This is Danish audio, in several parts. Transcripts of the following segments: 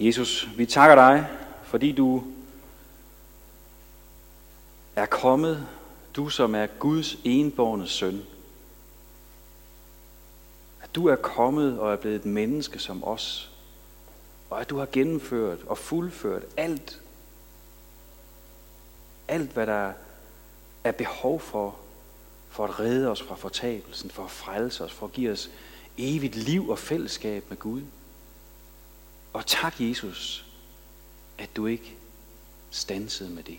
Jesus, vi takker dig, fordi du er kommet, du som er Guds enborne søn. At du er kommet og er blevet et menneske som os. Og at du har gennemført og fuldført alt, alt hvad der er behov for, for at redde os fra fortabelsen, for at frelse os, for at give os evigt liv og fællesskab med Gud. Og tak, Jesus, at du ikke stansede med det,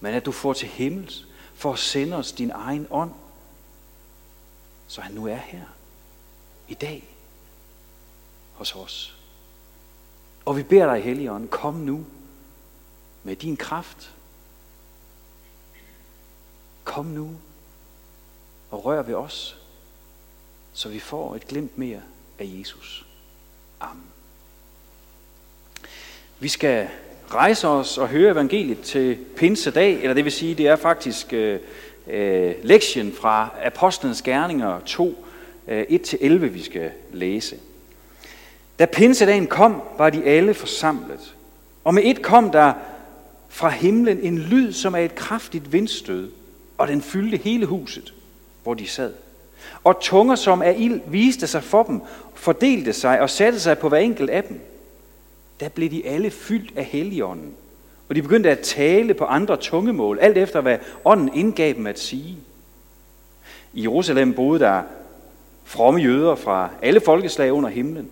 men at du får til himmels for at sende os din egen ånd, så han nu er her i dag hos os. Og vi beder dig, Helligånd, kom nu med din kraft. Kom nu og rør ved os, så vi får et glimt mere af Jesus. Amen. Vi skal rejse os og høre evangeliet til pinsedag, eller det vil sige, det er faktisk øh, øh, lektien fra Apostlenes Gerninger 2, øh, 1-11, vi skal læse. Da pinsedagen kom, var de alle forsamlet. Og med et kom der fra himlen en lyd, som er et kraftigt vindstød, og den fyldte hele huset, hvor de sad. Og tunger som af ild viste sig for dem, fordelte sig og satte sig på hver enkelt af dem der blev de alle fyldt af helligånden. Og de begyndte at tale på andre tungemål, alt efter hvad ånden indgav dem at sige. I Jerusalem boede der fromme jøder fra alle folkeslag under himlen.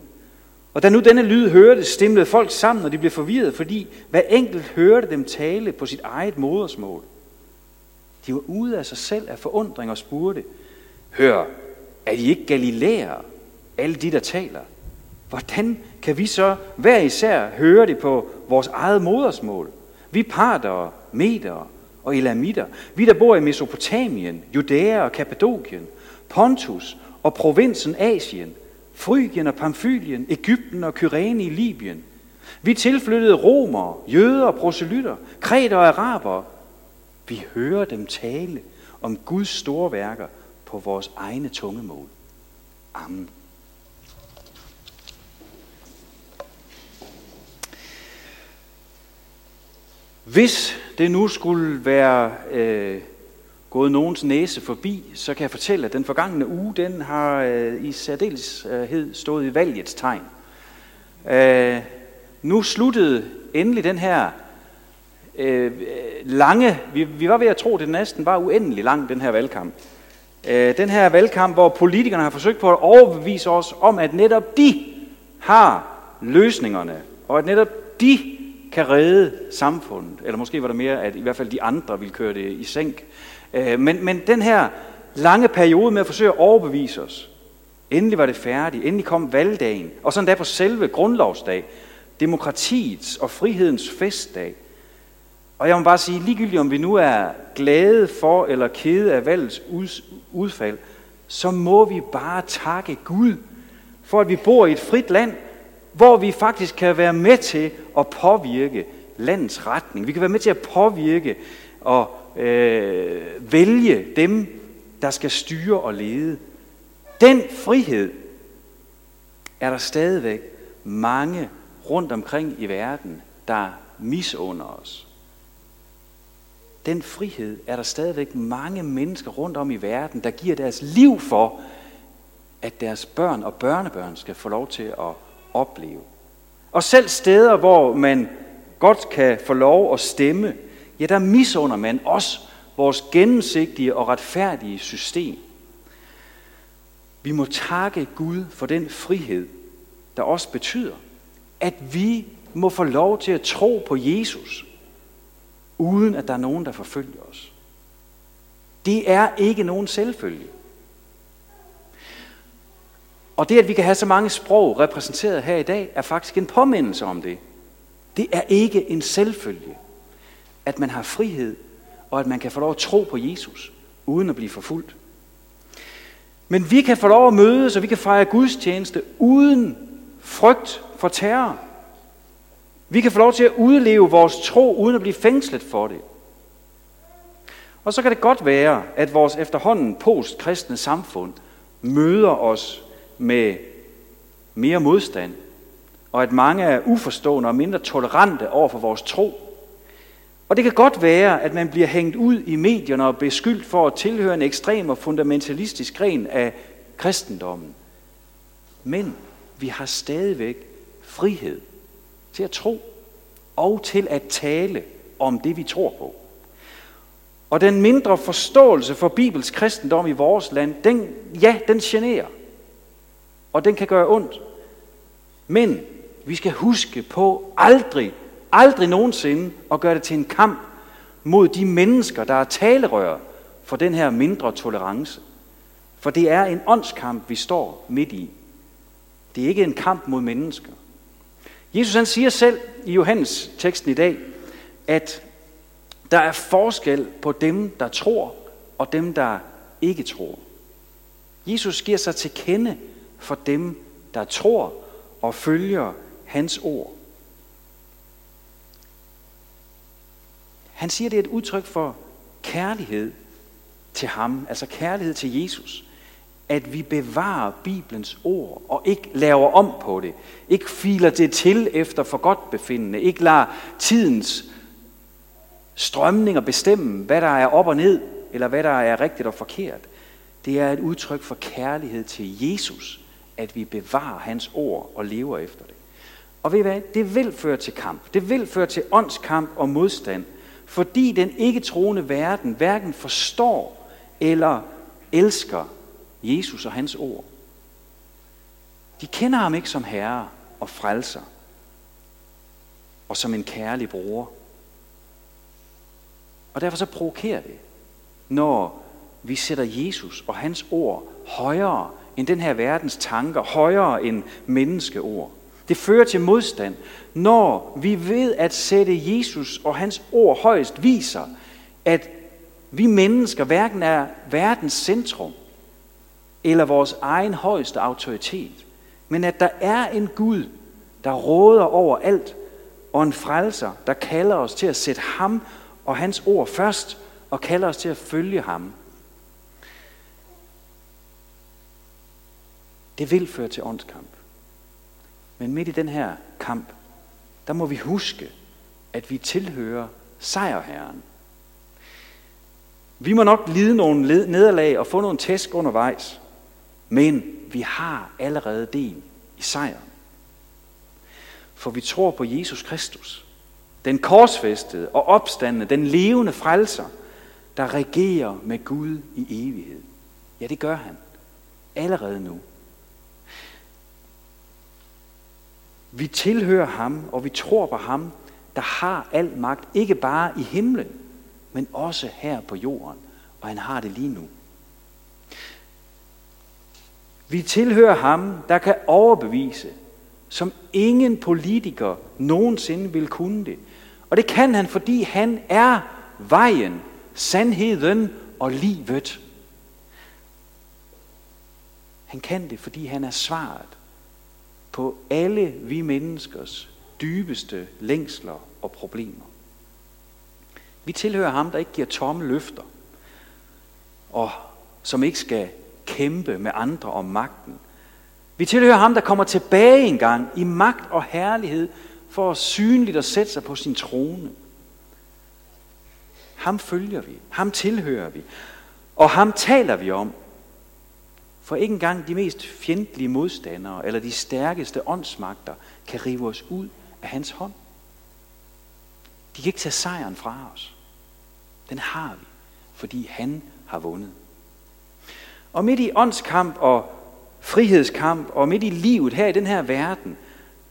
Og da nu denne lyd hørte, stemlede folk sammen, og de blev forvirret, fordi hver enkelt hørte dem tale på sit eget modersmål. De var ude af sig selv af forundring og spurgte, Hør, er de ikke galilæer, alle de, der taler? Hvordan kan vi så hver især høre det på vores eget modersmål? Vi parter, meter og elamitter, vi der bor i Mesopotamien, Judæa og Kappadokien, Pontus og provinsen Asien, Frygien og Pamfylien, Ægypten og Kyrene i Libyen. Vi tilflyttede romer, jøder og proselytter, kreter og araber. Vi hører dem tale om Guds store værker på vores egne tungemål. Amen. Hvis det nu skulle være øh, gået nogens næse forbi, så kan jeg fortælle, at den forgangne uge, den har øh, i særdeleshed stået i valgets tegn. Øh, nu sluttede endelig den her øh, lange, vi, vi var ved at tro, at det næsten var uendelig lang, den her valgkamp. Øh, den her valgkamp, hvor politikerne har forsøgt på at overbevise os om, at netop de har løsningerne, og at netop de kan redde samfundet. Eller måske var det mere, at i hvert fald de andre ville køre det i sænk. Øh, men, men den her lange periode med at forsøge at overbevise os, endelig var det færdigt, endelig kom valgdagen, og sådan der på selve grundlovsdag, demokratiets og frihedens festdag. Og jeg må bare sige, ligegyldigt om vi nu er glade for eller kede af valgets udfald, så må vi bare takke Gud for, at vi bor i et frit land, hvor vi faktisk kan være med til at påvirke landets retning. Vi kan være med til at påvirke og øh, vælge dem, der skal styre og lede. Den frihed er der stadigvæk mange rundt omkring i verden, der misunder os. Den frihed er der stadigvæk mange mennesker rundt om i verden, der giver deres liv for, at deres børn og børnebørn skal få lov til at opleve. Og selv steder, hvor man godt kan få lov at stemme, ja, der misunder man også vores gennemsigtige og retfærdige system. Vi må takke Gud for den frihed, der også betyder, at vi må få lov til at tro på Jesus, uden at der er nogen, der forfølger os. Det er ikke nogen selvfølge. Og det, at vi kan have så mange sprog repræsenteret her i dag, er faktisk en påmindelse om det. Det er ikke en selvfølge, at man har frihed, og at man kan få lov at tro på Jesus, uden at blive forfulgt. Men vi kan få lov at mødes, og vi kan fejre gudstjeneste uden frygt for terror. Vi kan få lov til at udleve vores tro, uden at blive fængslet for det. Og så kan det godt være, at vores efterhånden postkristne samfund møder os med mere modstand og at mange er uforstående og mindre tolerante over for vores tro. Og det kan godt være, at man bliver hængt ud i medierne og beskyldt for at tilhøre en ekstrem og fundamentalistisk gren af kristendommen. Men vi har stadigvæk frihed til at tro og til at tale om det, vi tror på. Og den mindre forståelse for Bibels kristendom i vores land, den, ja, den generer. Og den kan gøre ondt. Men vi skal huske på aldrig, aldrig nogensinde at gøre det til en kamp mod de mennesker, der er talerør for den her mindre tolerance. For det er en åndskamp, vi står midt i. Det er ikke en kamp mod mennesker. Jesus han siger selv i Johannes teksten i dag, at der er forskel på dem, der tror, og dem, der ikke tror. Jesus giver sig til kende for dem, der tror og følger hans ord. Han siger, det er et udtryk for kærlighed til ham, altså kærlighed til Jesus. At vi bevarer Bibelens ord og ikke laver om på det. Ikke filer det til efter for godt befindende. Ikke lader tidens strømninger bestemme, hvad der er op og ned, eller hvad der er rigtigt og forkert. Det er et udtryk for kærlighed til Jesus, at vi bevarer hans ord og lever efter det. Og ved I hvad? Det vil føre til kamp. Det vil føre til åndskamp og modstand, fordi den ikke troende verden hverken forstår eller elsker Jesus og hans ord. De kender ham ikke som herre og frelser, og som en kærlig bror. Og derfor så provokerer det, når vi sætter Jesus og hans ord højere end den her verdens tanker, højere end menneskeord. Det fører til modstand, når vi ved at sætte Jesus og hans ord højst viser, at vi mennesker hverken er verdens centrum eller vores egen højeste autoritet, men at der er en Gud, der råder over alt, og en frelser, der kalder os til at sætte ham og hans ord først, og kalder os til at følge ham. Det vil føre til åndskamp. Men midt i den her kamp, der må vi huske, at vi tilhører sejrherren. Vi må nok lide nogle nederlag og få nogle tæsk undervejs, men vi har allerede del i sejren. For vi tror på Jesus Kristus, den korsfæstede og opstandende, den levende frelser, der regerer med Gud i evighed. Ja, det gør han. Allerede nu. Vi tilhører ham, og vi tror på ham, der har al magt, ikke bare i himlen, men også her på jorden. Og han har det lige nu. Vi tilhører ham, der kan overbevise, som ingen politiker nogensinde vil kunne det. Og det kan han, fordi han er vejen, sandheden og livet. Han kan det, fordi han er svaret på alle vi menneskers dybeste længsler og problemer. Vi tilhører ham, der ikke giver tomme løfter, og som ikke skal kæmpe med andre om magten. Vi tilhører ham, der kommer tilbage en gang i magt og herlighed for at synligt at sætte sig på sin trone. Ham følger vi, ham tilhører vi, og ham taler vi om. For ikke engang de mest fjendtlige modstandere eller de stærkeste åndsmagter kan rive os ud af hans hånd. De kan ikke tage sejren fra os. Den har vi, fordi han har vundet. Og midt i åndskamp og frihedskamp og midt i livet her i den her verden,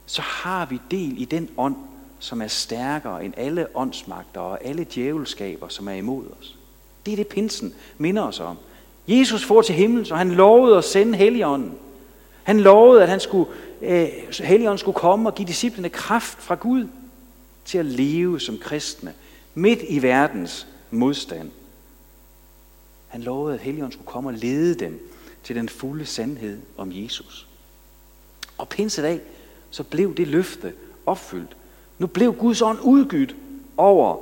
så har vi del i den ånd, som er stærkere end alle åndsmagter og alle djævelskaber, som er imod os. Det er det, pinsen minder os om. Jesus får til himlen, så han lovede at sende Helligånden. Han lovede, at han skulle, øh, Helligånden skulle komme og give disciplene kraft fra Gud til at leve som kristne midt i verdens modstand. Han lovede, at Helligånden skulle komme og lede dem til den fulde sandhed om Jesus. Og pinsedag, så blev det løfte opfyldt. Nu blev Guds ånd udgydt over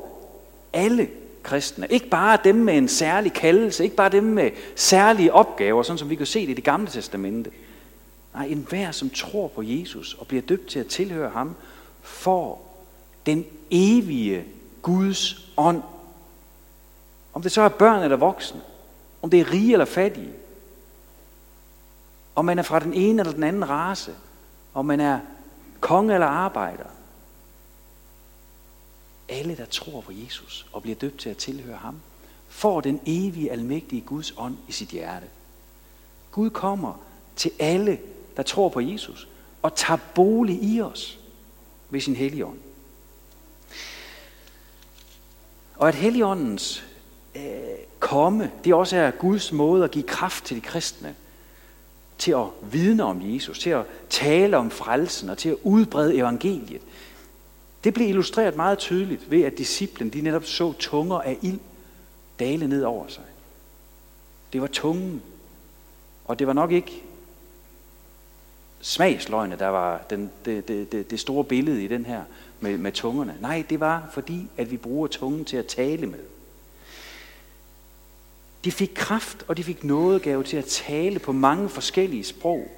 alle kristne. Ikke bare dem med en særlig kaldelse, ikke bare dem med særlige opgaver, sådan som vi kan se det i det gamle testamente. Nej, enhver, som tror på Jesus og bliver døbt til at tilhøre ham, får den evige Guds ånd. Om det så er børn eller voksne, om det er rige eller fattige, om man er fra den ene eller den anden race, om man er konge eller arbejder. Alle, der tror på Jesus og bliver døbt til at tilhøre ham, får den evige, almægtige Guds ånd i sit hjerte. Gud kommer til alle, der tror på Jesus, og tager bolig i os ved sin hellige ånd. Og at helligåndens øh, komme, det også er Guds måde at give kraft til de kristne, til at vidne om Jesus, til at tale om frelsen og til at udbrede evangeliet. Det blev illustreret meget tydeligt ved, at disciplen de netop så tunger af ild dale ned over sig. Det var tungen, og det var nok ikke smagsløgne, der var den, det, det, det, det store billede i den her med, med tungerne. Nej, det var fordi, at vi bruger tungen til at tale med. De fik kraft, og de fik nådegave til at tale på mange forskellige sprog.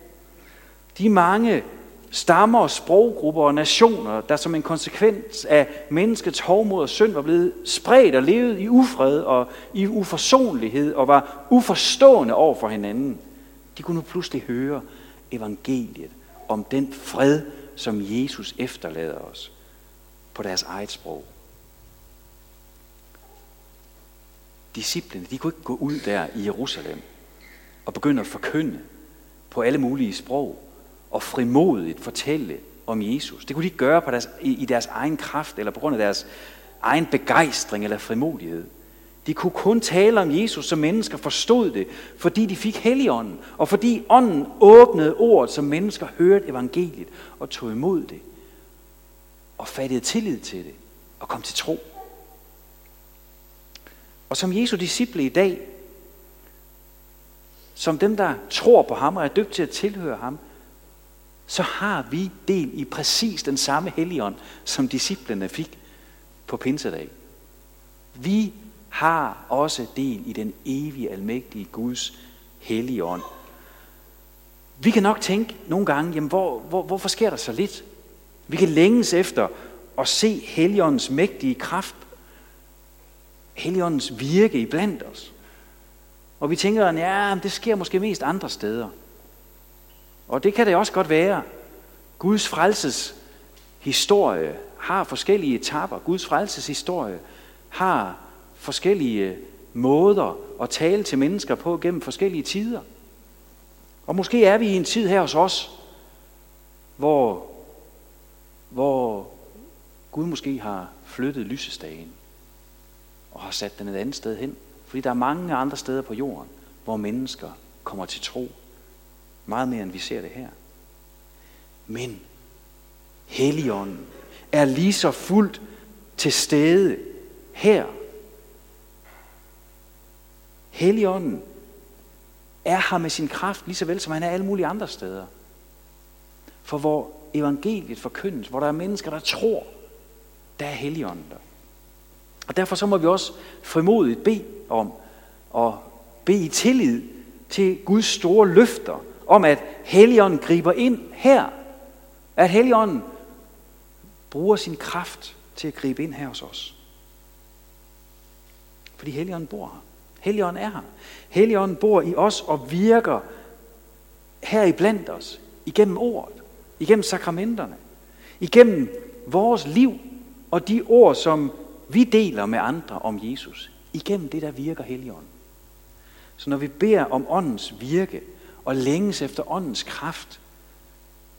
De mange stammer, sproggrupper og nationer, der som en konsekvens af menneskets hovmod og synd var blevet spredt og levet i ufred og i uforsonlighed og var uforstående over for hinanden. De kunne nu pludselig høre evangeliet om den fred, som Jesus efterlader os på deres eget sprog. Disciplene, de kunne ikke gå ud der i Jerusalem og begynde at forkynde på alle mulige sprog og frimodigt fortælle om Jesus. Det kunne de ikke gøre på deres, i, deres egen kraft eller på grund af deres egen begejstring eller frimodighed. De kunne kun tale om Jesus, så mennesker forstod det, fordi de fik helligånden, og fordi ånden åbnede ordet, så mennesker hørte evangeliet og tog imod det, og fattede tillid til det, og kom til tro. Og som Jesu disciple i dag, som dem, der tror på ham og er døbt til at tilhøre ham, så har vi del i præcis den samme helligånd, som disciplene fik på pinsedag. Vi har også del i den evige, almægtige Guds hellige ånd. Vi kan nok tænke nogle gange, jamen hvor, hvor, hvorfor sker der så lidt? Vi kan længes efter at se Helligåndens mægtige kraft, Helligåndens virke i blandt os. Og vi tænker, at ja, det sker måske mest andre steder. Og det kan det også godt være. Guds frelses historie har forskellige etapper. Guds frelses historie har forskellige måder at tale til mennesker på gennem forskellige tider. Og måske er vi i en tid her hos os, hvor, hvor Gud måske har flyttet lysestagen og har sat den et andet sted hen. Fordi der er mange andre steder på jorden, hvor mennesker kommer til tro. Meget mere end vi ser det her. Men Helligånden er lige så fuldt til stede her Helligånden er her med sin kraft, lige så vel som han er alle mulige andre steder. For hvor evangeliet forkyndes, hvor der er mennesker, der tror, der er Helligånden der. Og derfor så må vi også frimodigt bede om, og bede i tillid til Guds store løfter, om at Helligånden griber ind her. At Helligånden bruger sin kraft til at gribe ind her hos os. Fordi Helligånden bor her. Helligånden er her. Helligånden bor i os og virker her i blandt os, igennem ordet, igennem sakramenterne, igennem vores liv og de ord, som vi deler med andre om Jesus. Igennem det, der virker Helligånden. Så når vi beder om åndens virke og længes efter åndens kraft,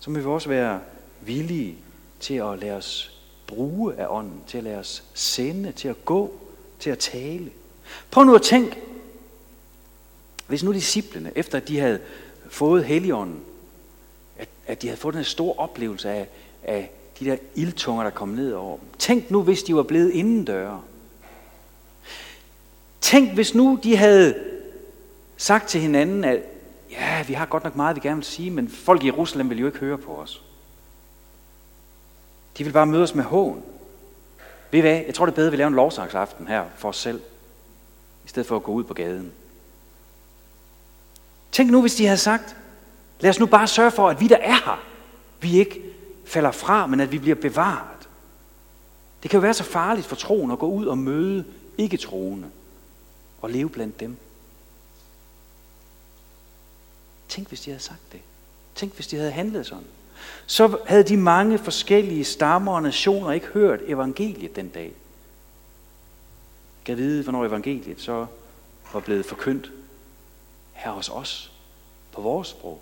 så må vi også være villige til at lade os bruge af ånden, til at lade os sende, til at gå, til at tale. Prøv nu at tænke, hvis nu disciplene, efter at de havde fået heligånden, at, at de havde fået den store oplevelse af, af de der ildtunger, der kom ned over dem. Tænk nu, hvis de var blevet indendøre. Tænk, hvis nu de havde sagt til hinanden, at ja, vi har godt nok meget, vi gerne vil sige, men folk i Jerusalem vil jo ikke høre på os. De vil bare møde os med hån. Ved I hvad? Jeg tror, det er bedre, at vi laver en lovsangsaften her for os selv i stedet for at gå ud på gaden. Tænk nu, hvis de havde sagt, Lad os nu bare sørge for, at vi, der er her, vi ikke falder fra, men at vi bliver bevaret. Det kan jo være så farligt for troen at gå ud og møde ikke troende og leve blandt dem. Tænk, hvis de havde sagt det. Tænk, hvis de havde handlet sådan. Så havde de mange forskellige stammer og nationer ikke hørt evangeliet den dag. Kan vide, hvornår evangeliet så var blevet forkyndt her hos os, på vores sprog.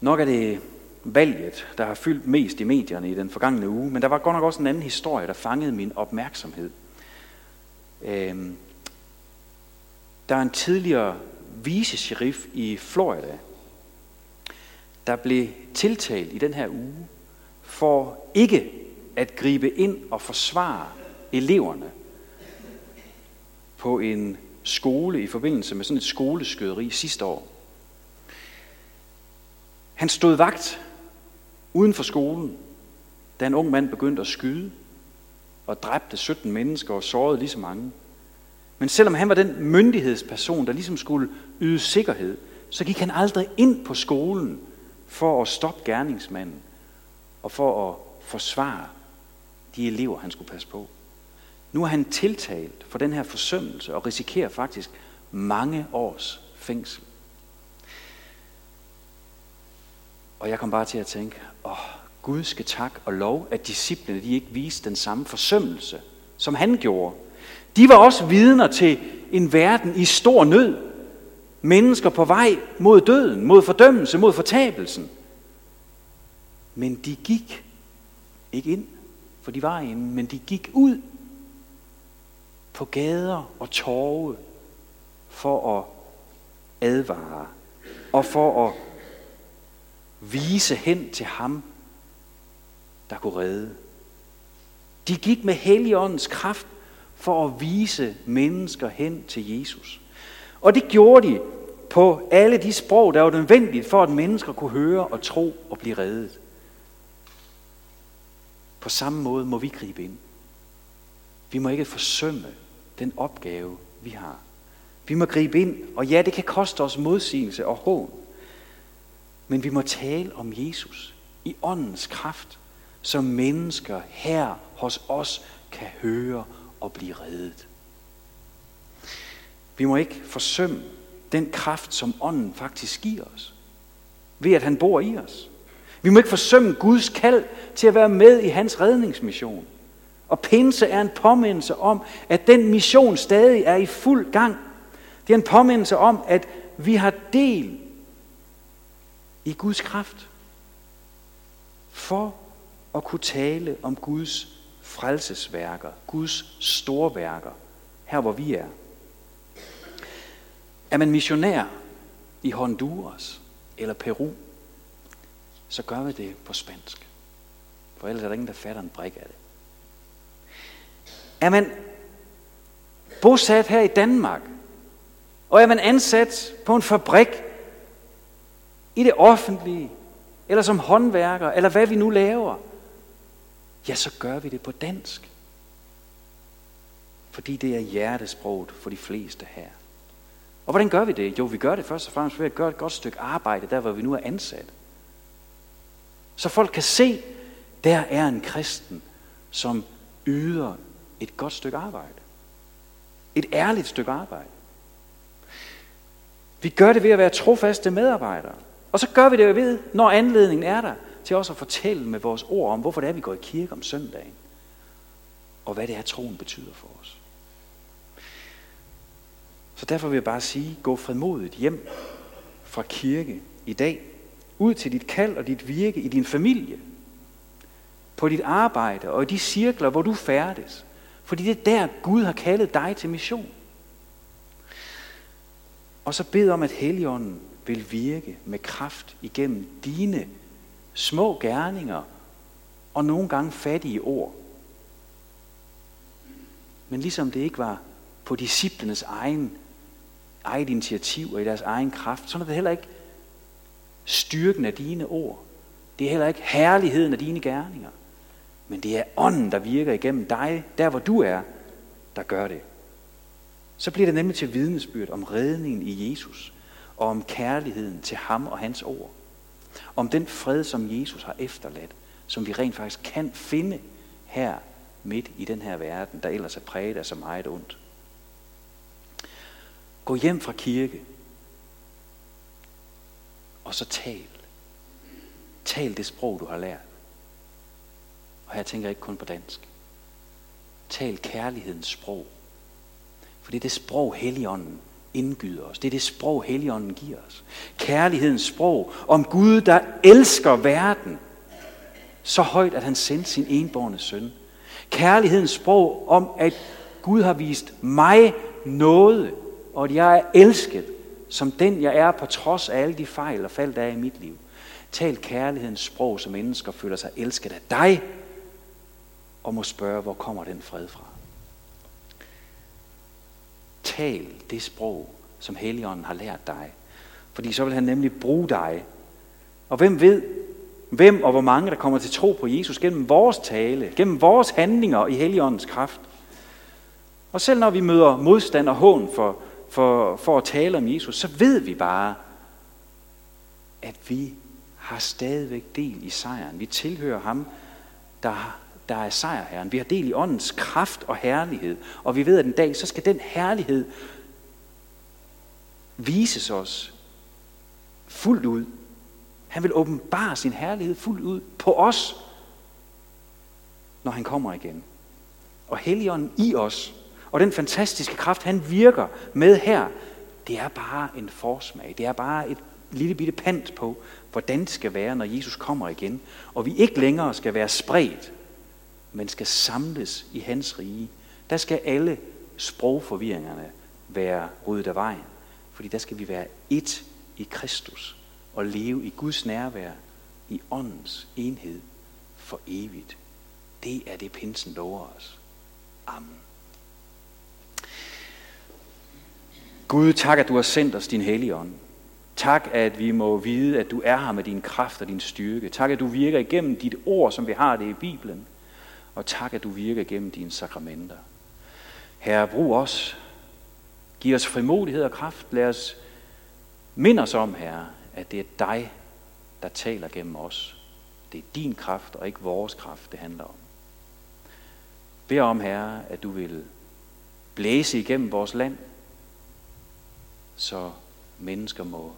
Nok er det valget, der har fyldt mest i medierne i den forgangne uge, men der var godt nok også en anden historie, der fangede min opmærksomhed. Øhm, der er en tidligere vice-sheriff i Florida, der blev tiltalt i den her uge for ikke at gribe ind og forsvare eleverne på en skole i forbindelse med sådan et skoleskøderi sidste år. Han stod vagt uden for skolen, da en ung mand begyndte at skyde og dræbte 17 mennesker og sårede lige så mange. Men selvom han var den myndighedsperson, der ligesom skulle yde sikkerhed, så gik han aldrig ind på skolen for at stoppe gerningsmanden og for at forsvare de elever, han skulle passe på. Nu er han tiltalt for den her forsømmelse og risikerer faktisk mange års fængsel. Og jeg kom bare til at tænke, åh, Gud skal tak og lov, at disciplene de ikke viste den samme forsømmelse, som han gjorde. De var også vidner til en verden i stor nød. Mennesker på vej mod døden, mod fordømmelse, mod fortabelsen. Men de gik ikke ind, for de var inde, men de gik ud på gader og torve for at advare og for at vise hen til ham, der kunne redde. De gik med Helligåndens kraft for at vise mennesker hen til Jesus. Og det gjorde de på alle de sprog, der var nødvendigt for, at mennesker kunne høre og tro og blive reddet. På samme måde må vi gribe ind. Vi må ikke forsømme den opgave, vi har. Vi må gribe ind, og ja, det kan koste os modsigelse og hån. Men vi må tale om Jesus i åndens kraft, så mennesker her hos os kan høre at blive reddet. Vi må ikke forsømme den kraft, som ånden faktisk giver os, ved at han bor i os. Vi må ikke forsømme Guds kald til at være med i hans redningsmission. Og pinse er en påmindelse om, at den mission stadig er i fuld gang. Det er en påmindelse om, at vi har del i Guds kraft for at kunne tale om Guds frelsesværker, Guds store værker, her hvor vi er. Er man missionær i Honduras eller Peru, så gør vi det på spansk. For ellers er der ingen, der fatter en brik af det. Er man bosat her i Danmark, og er man ansat på en fabrik i det offentlige, eller som håndværker, eller hvad vi nu laver, ja, så gør vi det på dansk. Fordi det er hjertesproget for de fleste her. Og hvordan gør vi det? Jo, vi gør det først og fremmest ved at gøre et godt stykke arbejde, der hvor vi nu er ansat. Så folk kan se, der er en kristen, som yder et godt stykke arbejde. Et ærligt stykke arbejde. Vi gør det ved at være trofaste medarbejdere. Og så gør vi det ved, når anledningen er der, til også at fortælle med vores ord om, hvorfor det er, vi går i kirke om søndagen. Og hvad det er, troen betyder for os. Så derfor vil jeg bare sige, gå fredmodigt hjem fra kirke i dag, ud til dit kald og dit virke i din familie, på dit arbejde og i de cirkler, hvor du færdes. Fordi det er der, Gud har kaldet dig til mission. Og så bed om, at Helligånden vil virke med kraft igennem dine små gerninger og nogle gange fattige ord. Men ligesom det ikke var på disciplenes egen, eget initiativ og i deres egen kraft, så er det heller ikke styrken af dine ord. Det er heller ikke herligheden af dine gerninger. Men det er ånden, der virker igennem dig, der hvor du er, der gør det. så bliver det nemlig til vidnesbyrd om redningen i Jesus, og om kærligheden til ham og hans ord. Om den fred, som Jesus har efterladt, som vi rent faktisk kan finde her midt i den her verden, der ellers er præget af så meget ondt. Gå hjem fra kirke, og så tal. Tal det sprog, du har lært. Og her tænker jeg ikke kun på dansk. Tal kærlighedens sprog. For det er det sprog, Helligånden indgyder os. Det er det sprog, Helligånden giver os. Kærlighedens sprog om Gud, der elsker verden så højt, at han sendte sin enborne søn. Kærlighedens sprog om, at Gud har vist mig noget, og at jeg er elsket som den jeg er på trods af alle de fejl og fald, der er i mit liv. Tal kærlighedens sprog, så mennesker føler sig elsket af dig, og må spørge, hvor kommer den fred fra? Tal det sprog, som Helligånden har lært dig. Fordi så vil han nemlig bruge dig. Og hvem ved, hvem og hvor mange, der kommer til tro på Jesus gennem vores tale, gennem vores handlinger i Helligåndens kraft. Og selv når vi møder modstand og hån for, for, for at tale om Jesus, så ved vi bare, at vi har stadigvæk del i sejren. Vi tilhører ham, der, der er sejrherren. Vi har del i åndens kraft og herlighed. Og vi ved, at en dag, så skal den herlighed vises os fuldt ud. Han vil åbenbare sin herlighed fuldt ud på os, når han kommer igen. Og Helligånden i os og den fantastiske kraft, han virker med her, det er bare en forsmag. Det er bare et lille bitte pant på, hvordan det skal være, når Jesus kommer igen. Og vi ikke længere skal være spredt, men skal samles i hans rige. Der skal alle sprogforvirringerne være ryddet af vejen. Fordi der skal vi være ét i Kristus og leve i Guds nærvær, i åndens enhed for evigt. Det er det, pinsen lover os. Amen. Gud, tak, at du har sendt os din hellige ånd. Tak, at vi må vide, at du er her med din kraft og din styrke. Tak, at du virker igennem dit ord, som vi har det i Bibelen. Og tak, at du virker gennem dine sakramenter. Herre, brug os. Giv os frimodighed og kraft. Lad os minde os om, Herre, at det er dig, der taler gennem os. Det er din kraft og ikke vores kraft, det handler om. Bed om, Herre, at du vil blæse igennem vores land, så mennesker må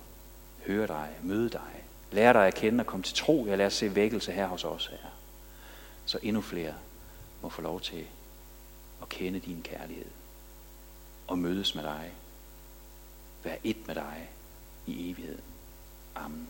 høre dig, møde dig, lære dig at kende og komme til tro. Jeg lader os se vækkelse her hos os, Herre. Så endnu flere må få lov til at kende din kærlighed og mødes med dig. være et med dig i evigheden. Amen.